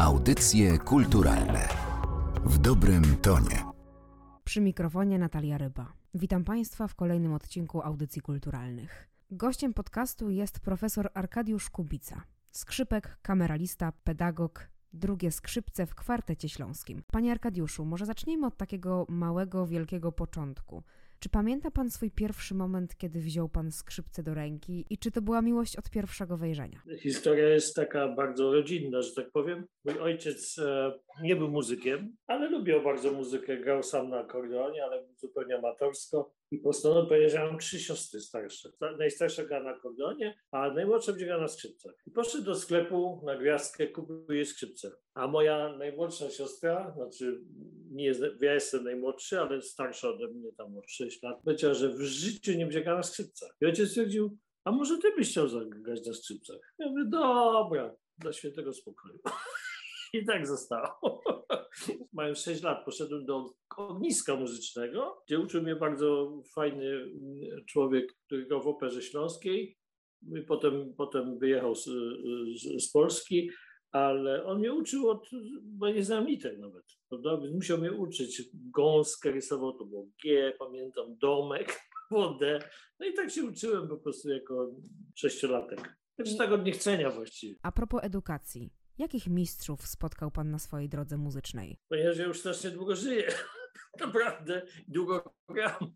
Audycje kulturalne w dobrym tonie. Przy mikrofonie Natalia Ryba. Witam Państwa w kolejnym odcinku Audycji Kulturalnych. Gościem podcastu jest profesor Arkadiusz Kubica, skrzypek, kameralista, pedagog, drugie skrzypce w kwartecie śląskim. Panie Arkadiuszu, może zacznijmy od takiego małego, wielkiego początku. Czy pamięta pan swój pierwszy moment, kiedy wziął pan skrzypce do ręki i czy to była miłość od pierwszego wejrzenia? Historia jest taka bardzo rodzinna, że tak powiem. Mój ojciec e, nie był muzykiem, ale lubił bardzo muzykę. Grał sam na akordeonie, ale zupełnie amatorsko. I postanowił powiedzieć, trzy siostry starsze. Najstarsza gra na akordeonie, a najmłodsza będzie grała na skrzypcach. I poszedł do sklepu na gwiazdkę, kupił jej skrzypce. A moja najmłodsza siostra, znaczy nie jest, ja jestem najmłodszy, ale starsza ode mnie tam o 6 lat, powiedziała, że w życiu nie będzie na skrzypcach. I ojciec stwierdził, a może ty byś chciał zagrać na skrzypcach? Ja mówię, dobra, dla świętego spokoju. I tak zostało. Mając 6 lat poszedłem do ogniska muzycznego, gdzie uczył mnie bardzo fajny człowiek, który grał w Operze Śląskiej. I potem, potem wyjechał z, z, z Polski, ale on mnie uczył od, bo nie znam liter nawet, prawda? Musiał mnie uczyć. Gąskę rysował, to było G, pamiętam, domek, wodę. No i tak się uczyłem po prostu jako sześciolatek. Znaczy tak od niechcenia właściwie. A propos edukacji, Jakich mistrzów spotkał Pan na swojej drodze muzycznej? Ponieważ ja już strasznie długo żyję, naprawdę długo gram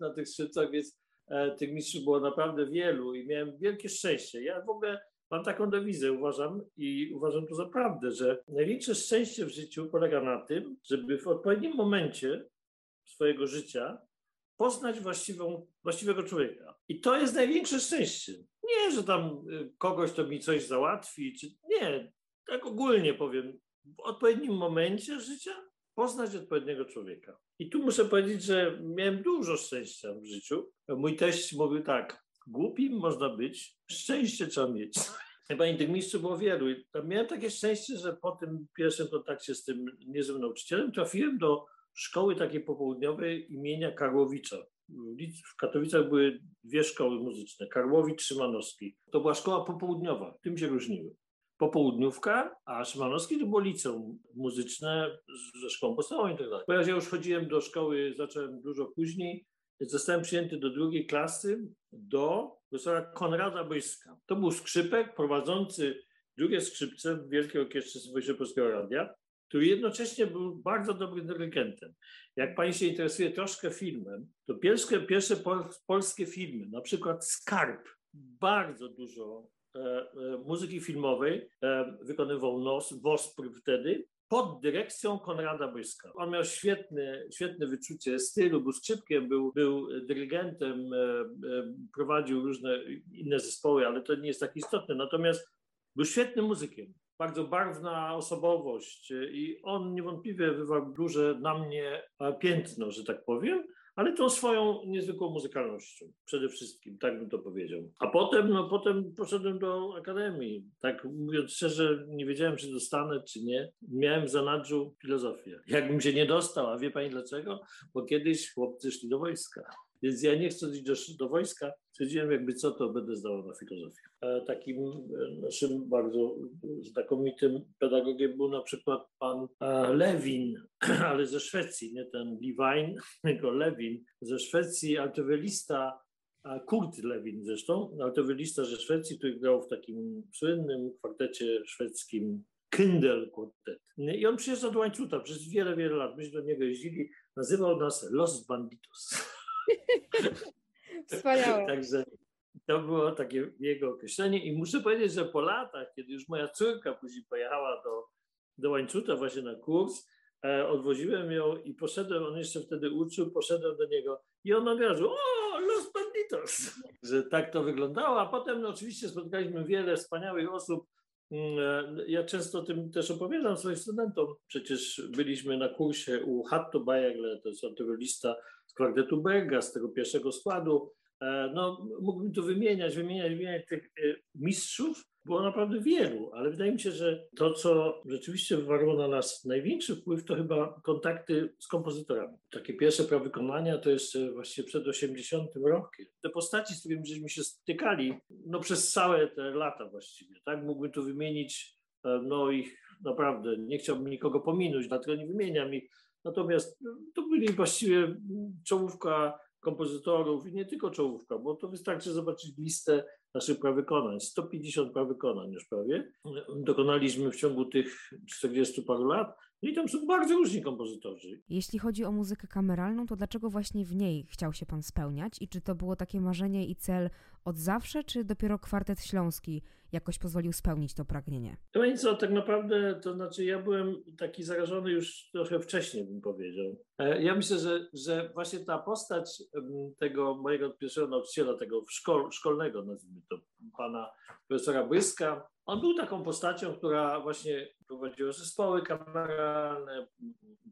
na, tych skrzypcach, więc e, tych mistrzów było naprawdę wielu i miałem wielkie szczęście. Ja w ogóle mam taką dewizę, uważam i uważam to za prawdę, że największe szczęście w życiu polega na tym, żeby w odpowiednim momencie swojego życia poznać właściwą, właściwego człowieka. I to jest największe szczęście. Nie, że tam y, kogoś to mi coś załatwi, czy nie tak ogólnie powiem, w odpowiednim momencie życia poznać odpowiedniego człowieka. I tu muszę powiedzieć, że miałem dużo szczęścia w życiu. Mój teść mówił tak, głupim można być, szczęście trzeba mieć. Chyba tych mistrzów było wielu. I miałem takie szczęście, że po tym pierwszym kontakcie z tym niezłym nauczycielem trafiłem do szkoły takiej popołudniowej imienia Karłowicza. W Katowicach były dwie szkoły muzyczne, Karłowicz, Szymanowski. To była szkoła popołudniowa, tym się różniły popołudniówka, a Szymanowski to było liceum muzyczne ze szkołą podstawową i tak dalej. Ponieważ ja już chodziłem do szkoły, zacząłem dużo później, zostałem przyjęty do drugiej klasy do profesora Konrada Bojska. To był skrzypek prowadzący drugie skrzypce w Wielkiej Orkiestrze Polskiego Radia, który jednocześnie był bardzo dobrym dyrygentem. Jak pani się interesuje troszkę filmem, to pierwsze, pierwsze polskie filmy, na przykład Skarb, bardzo dużo muzyki filmowej e, wykonywał Nos, Wospr wtedy, pod dyrekcją Konrada Bryska. On miał świetne, świetne wyczucie stylu, był skrzypkiem, był, był dyrygentem, prowadził różne inne zespoły, ale to nie jest tak istotne. Natomiast był świetnym muzykiem, bardzo barwna osobowość i on niewątpliwie wywarł duże na mnie piętno, że tak powiem ale tą swoją niezwykłą muzykalnością przede wszystkim, tak bym to powiedział. A potem, no potem poszedłem do akademii. Tak mówiąc szczerze, nie wiedziałem, czy dostanę, czy nie. Miałem w zanadrzu filozofię. Jakbym się nie dostał, a wie pani dlaczego? Bo kiedyś chłopcy szli do wojska. Więc ja nie chcę iść do, do wojska, stwierdziłem jakby co, to będę zdawał na filozofię. E, takim e, naszym bardzo znakomitym pedagogiem był na przykład pan e, Lewin, ale ze Szwecji, nie ten Lewin, tylko Lewin ze Szwecji, altowelista Kurt Lewin zresztą, altowelista ze Szwecji, który grał w takim słynnym kwartecie szwedzkim Kindle Quartet. I on przyjeżdżał do Łańcuta przez wiele, wiele lat. Myśmy do niego jeździli. Nazywał nas Los Banditos. Wspaniałe. Także to było takie jego określenie i muszę powiedzieć, że po latach, kiedy już moja córka później pojechała do, do Łańcuta właśnie na kurs, e, odwoziłem ją i poszedłem, on jeszcze wtedy uczył, poszedłem do niego i on odwiarzył, o, Los Banditos, że tak to wyglądało, a potem no, oczywiście spotkaliśmy wiele wspaniałych osób, ja często o tym też opowiadam swoim studentom. Przecież byliśmy na kursie u Hatto Bajagle, to jest lista z kwartetu Berga, z tego pierwszego składu. E, no, mógłbym tu wymieniać, wymieniać, wymieniać tych e, mistrzów, było naprawdę wielu, ale wydaje mi się, że to, co rzeczywiście wywarło na nas największy wpływ, to chyba kontakty z kompozytorami. Takie pierwsze prawykonania to jest właściwie przed 80 rokiem. Te postaci, z którymi żeśmy się stykali, no przez całe te lata właściwie, tak? Mógłbym tu wymienić e, no ich naprawdę nie chciałbym nikogo pominąć, dlatego nie wymieniam ich. Natomiast to byli właściwie czołówka kompozytorów i nie tylko czołówka, bo to wystarczy zobaczyć listę naszych prawykonań. 150 prawykonań już prawie dokonaliśmy w ciągu tych 40 paru lat. I tam są bardzo różni kompozytorzy. Jeśli chodzi o muzykę kameralną, to dlaczego właśnie w niej chciał się pan spełniać? I czy to było takie marzenie i cel od zawsze, czy dopiero kwartet śląski jakoś pozwolił spełnić to pragnienie? To co, tak naprawdę, to znaczy ja byłem taki zarażony już trochę wcześniej, bym powiedział. E, ja myślę, że, że właśnie ta postać tego mojego pierwszego nauczyciela, tego szkol, szkolnego, nazwijmy to, pana profesora Bryska, on był taką postacią, która właśnie prowadziła zespoły kameralne,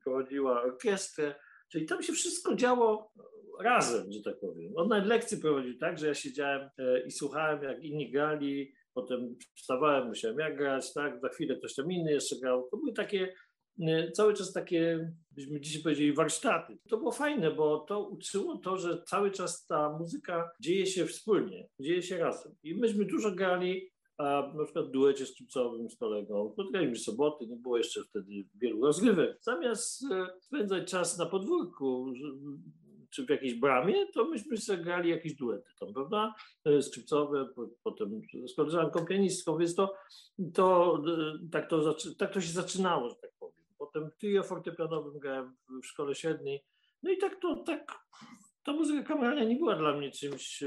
prowadziła orkiestrę, czyli tam się wszystko działo razem, że tak powiem. On nawet lekcje prowadził tak, że ja siedziałem e, i słuchałem, jak inni grali, potem wstawałem, musiałem ja grać, tak, za chwilę ktoś tam inny jeszcze grał. To były takie, e, cały czas takie, byśmy dzisiaj powiedzieli, warsztaty. To było fajne, bo to uczyło to, że cały czas ta muzyka dzieje się wspólnie, dzieje się razem. I myśmy dużo grali, a na przykład duecie sztucowym z kolegą. Spotkaliśmy soboty, nie było jeszcze wtedy wielu rozgrywek. Zamiast e, spędzać czas na podwórku, czy w jakiejś bramie, to myśmy sobie grali jakieś duety tam, prawda? E, skrzypcowe, potem z koleżanką pianistką, więc to, to, e, tak, to tak to się zaczynało, że tak powiem. Potem trio fortepianowym grałem w szkole średniej. No i tak to, tak, ta muzyka kameralna nie była dla mnie czymś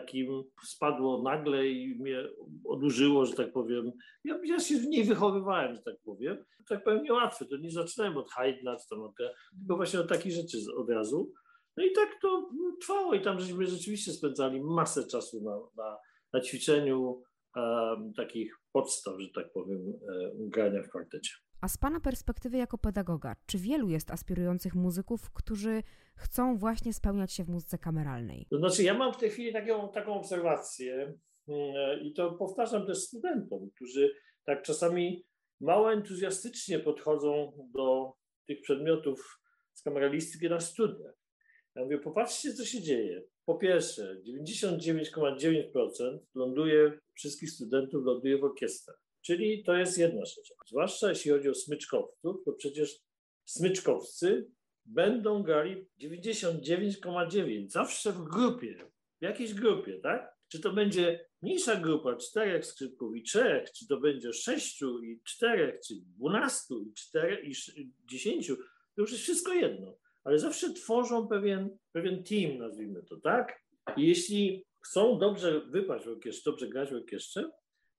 takim spadło nagle i mnie odurzyło, że tak powiem. Ja, ja się w niej wychowywałem, że tak powiem. Tak powiem niełatwe, to nie zaczynałem od Haydna, tam od, tylko właśnie od takich rzeczy od razu. No i tak to trwało i tam żeśmy rzeczywiście spędzali masę czasu na, na, na ćwiczeniu um, takich podstaw, że tak powiem, um, grania w kwartecie. A z Pana perspektywy jako pedagoga, czy wielu jest aspirujących muzyków, którzy chcą właśnie spełniać się w muzyce kameralnej? To znaczy, ja mam w tej chwili taką, taką obserwację mm, i to powtarzam też studentom, którzy tak czasami mało entuzjastycznie podchodzą do tych przedmiotów z kameralistyki na studiach. Ja mówię, popatrzcie, co się dzieje. Po pierwsze, 99,9% ląduje, wszystkich studentów ląduje w orkiestrach. Czyli to jest jedna rzecz. Zwłaszcza jeśli chodzi o smyczkowców, to przecież smyczkowcy będą grali 99,9 zawsze w grupie, w jakiejś grupie, tak? Czy to będzie mniejsza grupa czterech skrzypków i trzech, czy to będzie sześciu i czterech, czy dwunastu i czterech i dziesięciu, to już jest wszystko jedno. Ale zawsze tworzą pewien, pewien team, nazwijmy to, tak? I jeśli chcą dobrze wypaść w orkiestrze, dobrze grać w orkiestrze,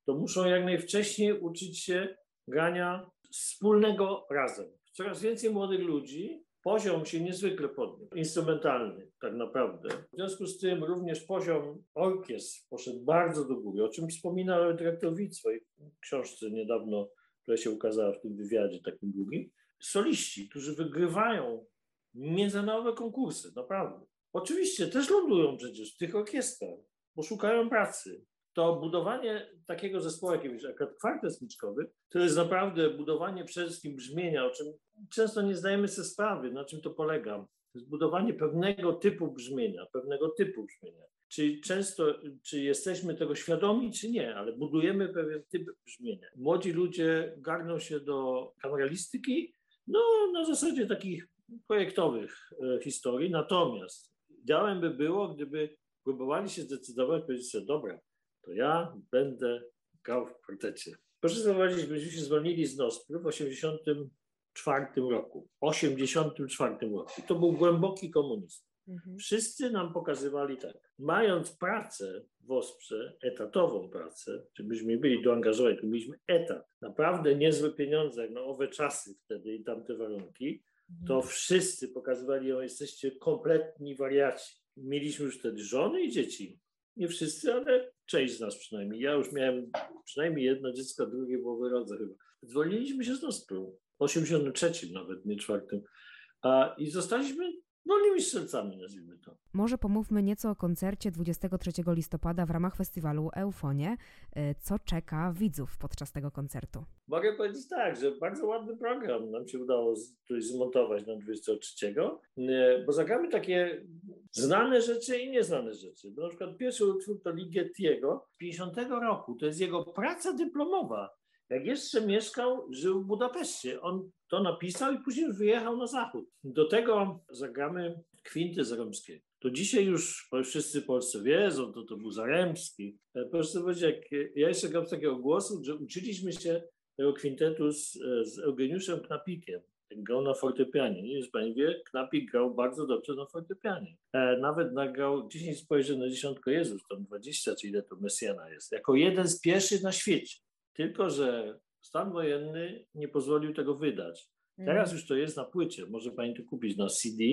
to muszą jak najwcześniej uczyć się grania wspólnego razem. Coraz więcej młodych ludzi, poziom się niezwykle podniósł, instrumentalny tak naprawdę. W związku z tym również poziom orkiestr poszedł bardzo do góry, o czym wspomina dyrektor Wit w swojej książce niedawno, która się ukazała w tym wywiadzie takim długim. Soliści, którzy wygrywają międzynarodowe konkursy, naprawdę. Oczywiście też lądują przecież w tych orkiestrach, bo szukają pracy to budowanie takiego zespołu, jakiegoś akurat kwartet smyczkowy, to jest naprawdę budowanie przede wszystkim brzmienia, o czym często nie zdajemy sobie sprawy, na czym to polega. To jest budowanie pewnego typu brzmienia, pewnego typu brzmienia. Czy często, czy jesteśmy tego świadomi, czy nie, ale budujemy pewien typ brzmienia. Młodzi ludzie garną się do kameralistyki, no na zasadzie takich projektowych e, historii, natomiast ideałem by było, gdyby próbowali się zdecydować, powiedzieć sobie, dobra, to ja będę grał w kwartecie. Proszę zauważyć, byśmy się zwolnili z Nostry w 1984 roku. 84 roku. To był głęboki komunizm. Mhm. Wszyscy nam pokazywali tak. Mając pracę w Osprze, etatową pracę, czy byśmy byli doangażowani, to mieliśmy etat, naprawdę niezłe pieniądze, jak na owe czasy wtedy i tamte warunki, to mhm. wszyscy pokazywali, że jesteście kompletni wariaci. Mieliśmy już wtedy żony i dzieci nie wszyscy, ale część z nas przynajmniej. Ja już miałem przynajmniej jedno dziecko, drugie było wyrodze chyba. Zwolniliśmy się z. W 83 nawet, nie czwartym. A, I zostaliśmy wolnymi strzelcami, nazwijmy to. Może pomówmy nieco o koncercie 23 listopada w ramach festiwalu Eufonie. E, co czeka widzów podczas tego koncertu? Mogę powiedzieć tak, że bardzo ładny program nam się udało tutaj zmontować na 23, e, bo zagramy takie znane rzeczy i nieznane rzeczy. Bo na przykład pierwszy utwór to Ligetiego z 50 roku. To jest jego praca dyplomowa. Jak jeszcze mieszkał, żył w Budapeszcie. On to napisał i później wyjechał na zachód. Do tego zagramy kwinty Zaremskiego. To dzisiaj już wszyscy w Polsce wiedzą, to to był Zaremski. E, proszę powiedzieć, jak ja jeszcze gram takiego głosu, że uczyliśmy się tego kwintetu z, z Eugeniuszem Knapikiem. Grał na fortepianie. Nie wiem, pani wie, Knapik grał bardzo dobrze na fortepianie. E, nawet nagrał 10 spojrzeń na dziesiątko Jezus, tam 20, czy ile to Mesjana jest. Jako jeden z pierwszych na świecie. Tylko, że stan wojenny nie pozwolił tego wydać. Teraz już to jest na płycie. Może pani to kupić na CD.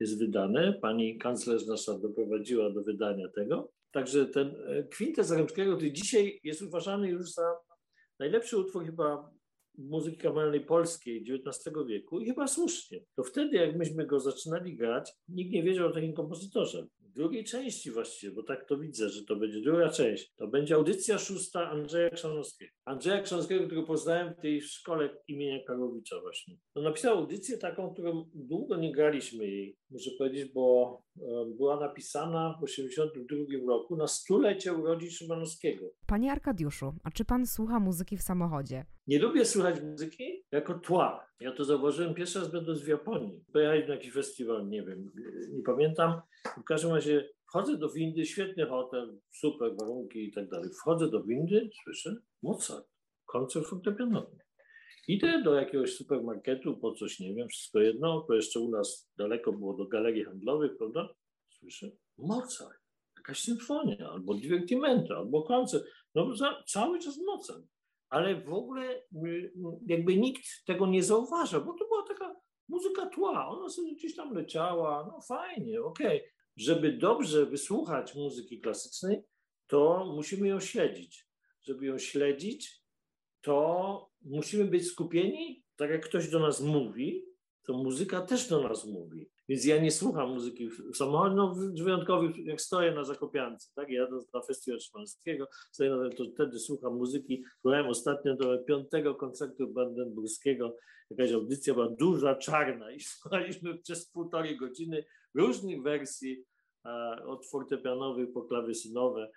Jest wydane. Pani kanclerz nasza doprowadziła do wydania tego. Także ten e, kwintet Zaremskiego, który dzisiaj jest uważany już za najlepszy utwór chyba muzyki kameralnej polskiej XIX wieku i chyba słusznie. To wtedy, jak myśmy go zaczynali grać, nikt nie wiedział o takim kompozytorze drugiej części właściwie, bo tak to widzę, że to będzie druga część. To będzie audycja szósta Andrzeja Krzanowskiego. Andrzeja Krzanowskiego, którego poznałem w tej szkole imienia Karowicza właśnie. No, napisał audycję taką, którą długo nie graliśmy jej, muszę powiedzieć, bo e, była napisana w 1982 roku na stulecie urodzin Szymanowskiego. Panie Arkadiuszu, a czy pan słucha muzyki w samochodzie? Nie lubię słuchać muzyki jako tła. Ja to zauważyłem pierwszy raz będąc w Japonii. Pojechałem na jakiś festiwal, nie wiem, nie pamiętam. W każdym razie wchodzę do windy, świetny hotel, super warunki i tak dalej. Wchodzę do windy, słyszę Mozart, koncert fortepianowy. Idę do jakiegoś supermarketu po coś, nie wiem, wszystko jedno, to jeszcze u nas daleko było do galerii handlowych, prawda? Słyszę Mozart, jakaś symfonia, albo divertimento, albo koncert. No cały czas Mozart ale w ogóle y, jakby nikt tego nie zauważa, bo to była taka muzyka tła, ona sobie gdzieś tam leciała, no fajnie, okej. Okay. Żeby dobrze wysłuchać muzyki klasycznej, to musimy ją śledzić. Żeby ją śledzić, to musimy być skupieni, tak jak ktoś do nas mówi, to muzyka też do nas mówi. Więc ja nie słucham muzyki w samochodzie, no jak stoję na Zakopiance, tak, jadąc na festiwal Szymańskiego, stoję na, to wtedy słucham muzyki. Słuchałem ostatnio do piątego koncertu Brandenburskiego, jakaś audycja była duża, czarna i słuchaliśmy przez półtorej godziny różnych wersji od fortepianowych po klawesynowe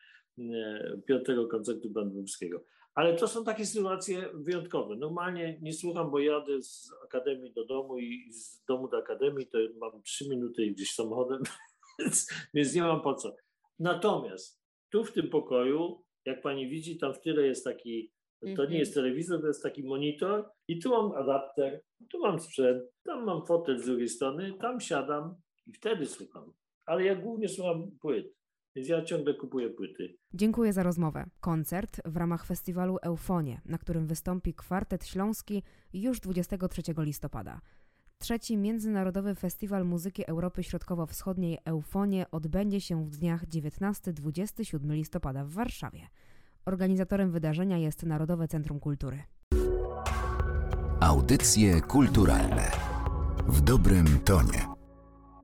piątego koncertu Brandenburskiego. Ale to są takie sytuacje wyjątkowe. Normalnie nie słucham, bo jadę z akademii do domu i z domu do akademii to mam trzy minuty gdzieś samochodem, więc, więc nie mam po co. Natomiast tu w tym pokoju, jak pani widzi, tam w tyle jest taki, to nie mhm. jest telewizor, to jest taki monitor i tu mam adapter, tu mam sprzęt, tam mam fotel z drugiej strony, tam siadam i wtedy słucham. Ale ja głównie słucham płyt. Więc ja ciągle kupuję płyty. Dziękuję za rozmowę. Koncert w ramach festiwalu Eufonie, na którym wystąpi kwartet śląski już 23 listopada. Trzeci Międzynarodowy Festiwal Muzyki Europy Środkowo-Wschodniej Eufonie odbędzie się w dniach 19-27 listopada w Warszawie. Organizatorem wydarzenia jest Narodowe Centrum Kultury. Audycje kulturalne w dobrym tonie.